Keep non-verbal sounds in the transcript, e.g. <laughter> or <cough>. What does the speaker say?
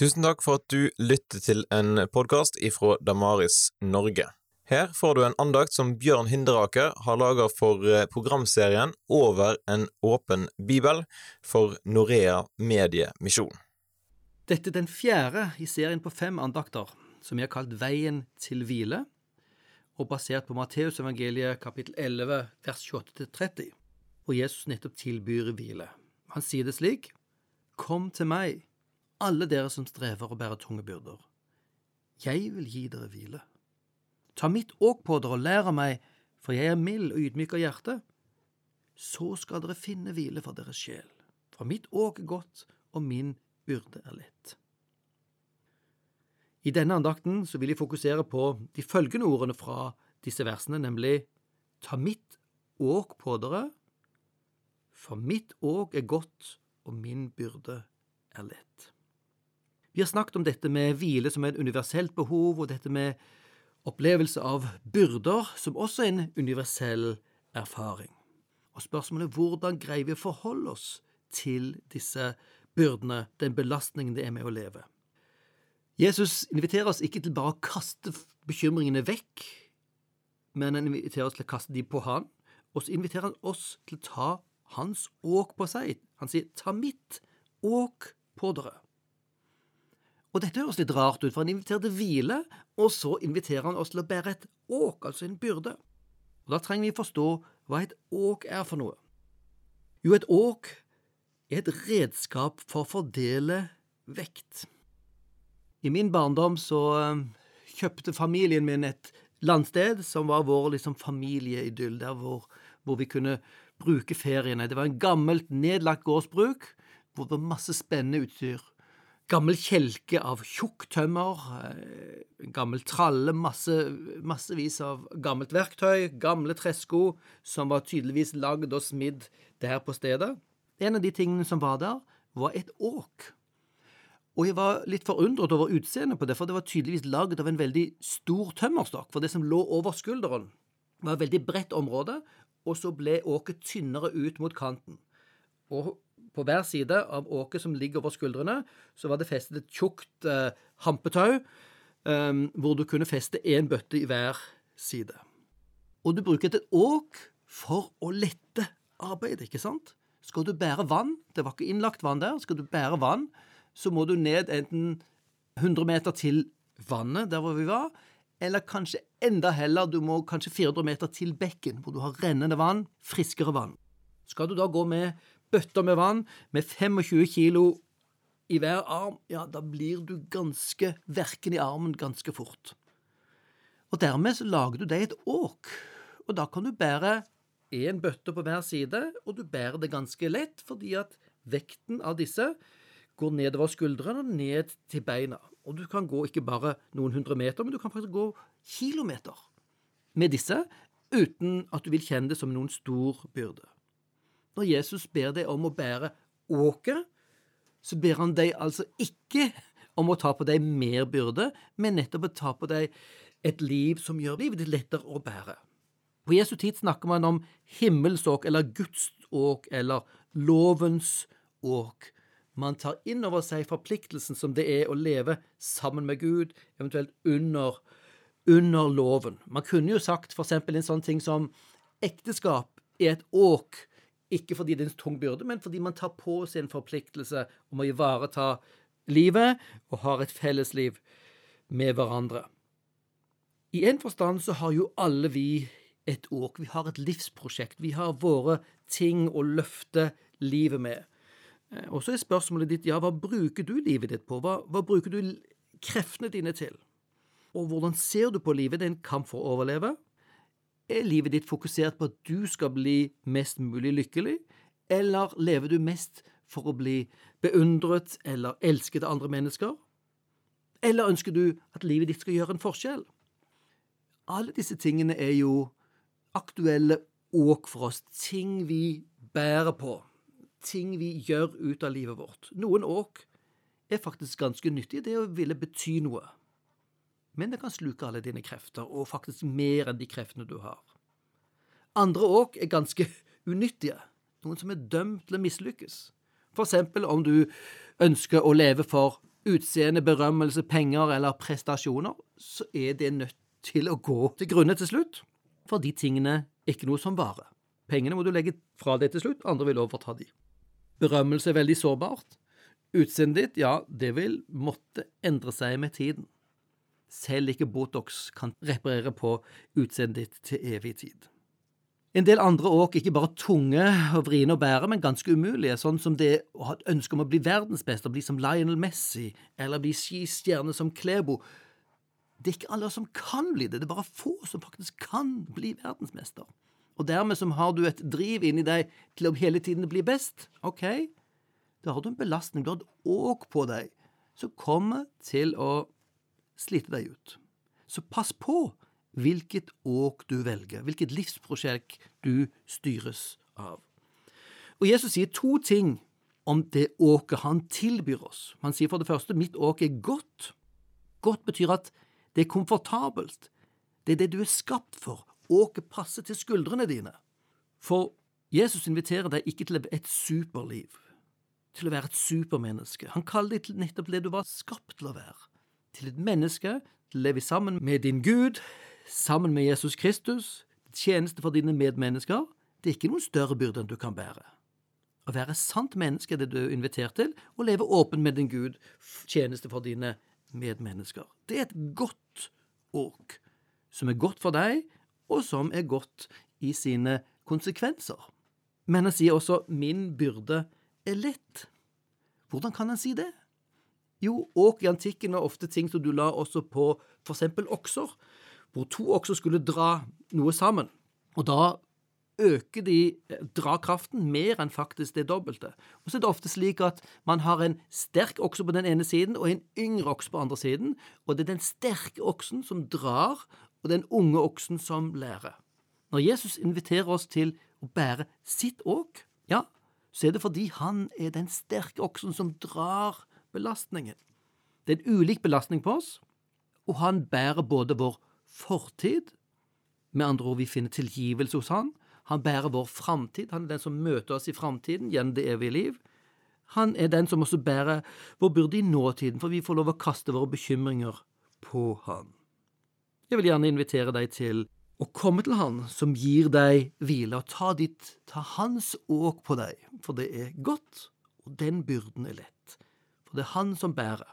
Tusen takk for at du lytter til en podkast ifra Damaris Norge. Her får du en andakt som Bjørn Hinderaker har laga for eh, programserien Over en åpen bibel for Norea Mediemisjon. Dette er den fjerde i serien på fem andakter, som vi har kalt Veien til hvile, og basert på Matteusevangeliet kapittel 11 vers 28-30, hvor Jesus nettopp tilbyr hvile. Han sier det slik, Kom til meg, alle dere som strever og bærer tunge byrder. Jeg vil gi dere hvile. Ta mitt åk på dere og lær av meg, for jeg er mild og ydmyk av hjerte. Så skal dere finne hvile for deres sjel. For mitt åk er godt, og min byrde er lett. I denne andakten vil jeg fokusere på de følgende ordene fra disse versene, nemlig Ta mitt åk på dere, for mitt åk er godt, og min byrde er lett. Vi har snakket om dette med hvile som et universelt behov, og dette med opplevelse av byrder som også er en universell erfaring. Og spørsmålet er hvordan greier vi å forholde oss til disse byrdene, den belastningen det er med å leve. Jesus inviterer oss ikke til bare å kaste bekymringene vekk, men han inviterer oss til å kaste dem på han, og så inviterer han oss til å ta hans åk på seg. Han sier, ta mitt åk på dere. Og dette høres litt rart ut, for han inviterer til hvile, og så inviterer han oss til å bære et åk, altså en byrde. Og Da trenger vi forstå hva et åk er for noe. Jo, et åk er et redskap for å fordele vekt. I min barndom så eh, kjøpte familien min et landsted som var vår liksom, familieidyll, der hvor, hvor, vi kunne bruke feriene. Det var en gammelt, nedlagt gårdsbruk hvor det var masse spennende utstyr gammel kjelke av tjukk tømmer, eh, gammel tralle, masse, massevis av gammelt verktøy, gamle tresko som var tydeligvis lagd og smidd der på stedet. En av de tingene som var der, var et åk. Og jeg var litt forundret over utseendet på det, for det var tydeligvis lagd av en veldig stor tømmerstokk, for det som lå over skulderen, var et veldig bredt område, og så ble åket tynnere ut mot kanten. Og på hver side av åket som ligger over skuldrene, så var det festet et tjukt eh, hampetau, eh, hvor du kunne feste én bøtte i hver side. Og du bruker et åk for å lette arbeidet, ikke sant? Skal du bære vann, det var ikke innlagt vann der, skal du bære vann, så må du ned enten 100 meter til vannet, der hvor vi var, eller kanskje enda heller, du må kanskje 400 meter til bekken, hvor du har rennende vann, friskere vann. Skal du da gå med bøtter med vann med 25 kilo i hver arm, ja, da blir du ganske verken i armen ganske fort. Og dermed så lager du deg et åk, og da kan du bære én bøtte på hver side, og du bærer det ganske lett fordi at vekten av disse går nedover skuldrene og ned til beina. Og du kan gå ikke bare noen hundre meter, men du kan faktisk gå kilometer med disse uten at du vil kjenne det som noen stor byrde. Når Jesus ber deg om å bære åket, så ber han deg altså ikke om å ta på deg mer byrde, men nettopp å ta på deg et liv som gjør livet ditt lettere å bære. På Jesu tid snakker man om himmelsåk eller Guds åk eller lovens åk. Man tar inn over seg forpliktelsen som det er å leve sammen med Gud, eventuelt under, under loven. Man kunne jo sagt eksempel en sånn ting som ekteskap er et åk ikke fordi det er en tung byrde, men fordi man tar på seg en forpliktelse om å ivareta livet og har et fellesliv med hverandre. I en forstand så har jo alle vi et åk. Vi har et livsprosjekt. Vi har våre ting å løfte livet med. Eh, og så er spørsmålet ditt ja, hva bruker du livet ditt på? Hva, hva bruker du kreftene dine til? Og hvordan ser du på livet? Det er en kamp for å overleve. Er livet ditt fokusert på at du skal bli mest mulig lykkelig, eller lever du mest for å bli beundret eller elsket av andre mennesker? Eller ønsker du at livet ditt skal gjøre en forskjell? Alle disse tingene er jo aktuelle åk for oss, ting vi bærer på, ting vi gjør ut av livet vårt. Noen åk er faktisk ganske nyttige, det å ville bety noe men det kan sluke alle dine krefter, og faktisk mer enn de kreftene du har. Andre åk er ganske <laughs> unyttige, noen som er dømt til å mislykkes. For eksempel om du ønsker å leve for utseende, berømmelse, penger eller prestasjoner, så er det nødt til å gå til grunne til slutt. For de tingene er ikke noe som varer. Pengene må du legge fra deg til slutt, andre vil overta de. Berømmelse er veldig sårbart. Utseendet ditt, ja, det vil måtte endre seg med tiden. Selv ikke Botox kan reparere på utseendet ditt til evig tid. En del andre åk ikke bare tunge og vriene å bære, men ganske umulige, sånn som det å ha et ønske om å bli verdensmester, bli som Lionel Messi, eller bli skistjerne som Klebo. Det er ikke alle som kan bli det, det er bare få som faktisk kan bli verdensmester. Og dermed som har du et driv inni deg til å hele tiden bli best. Ok, da har du en belastning, du har et åk på deg som kommer til å slite deg ut. Så pass på hvilket åk du velger, hvilket livsprosjekt du styres av. Og Jesus sier to ting om det åket han tilbyr oss. Han sier for det første mitt åk er godt. Godt betyr at det er komfortabelt. Det er det du er skapt for. Åket passer til skuldrene dine. For Jesus inviterer deg ikke til et superliv, til å være et supermenneske. Han kaller deg nettopp det du var skapt til å være. Til et menneske, til å leve sammen med din Gud, sammen med Jesus Kristus, tjeneste for dine medmennesker, det er ikke noen større byrde enn du kan bære. Å være sant menneske er det du er invitert til, og leve åpen med din Gud, tjeneste for dine medmennesker. Det er et godt åk, som er godt for deg, og som er godt i sine konsekvenser. Men han sier også 'min byrde er lett'. Hvordan kan han si det? Jo, åk i antikken var ofte ting som du la også på eksempel okser, hvor to okser skulle dra noe sammen. Og da øker de drakraften mer enn faktisk det dobbelte. Og så er det ofte slik at man har en sterk okse på den ene siden og en yngre okse på den andre siden, og det er den sterke oksen som drar, og den unge oksen som lærer. Når Jesus inviterer oss til å bære sitt åk, ja, så er det fordi han er den sterke oksen som drar belastningen. Det er en ulik belastning på oss, og han bærer både vår fortid, med andre ord, vi finner tilgivelse hos han. Han bærer vår framtid. Han er den som møter oss i framtiden gjennom det evige liv. Han er den som også bærer vår byrde i nåtiden, for vi får lov å kaste våre bekymringer på han. Jeg vil gjerne invitere deg til å komme til han som gir deg hvile, og ta, ditt, ta hans åk på deg, for det er godt, og den byrden er lett. For det er han som bærer.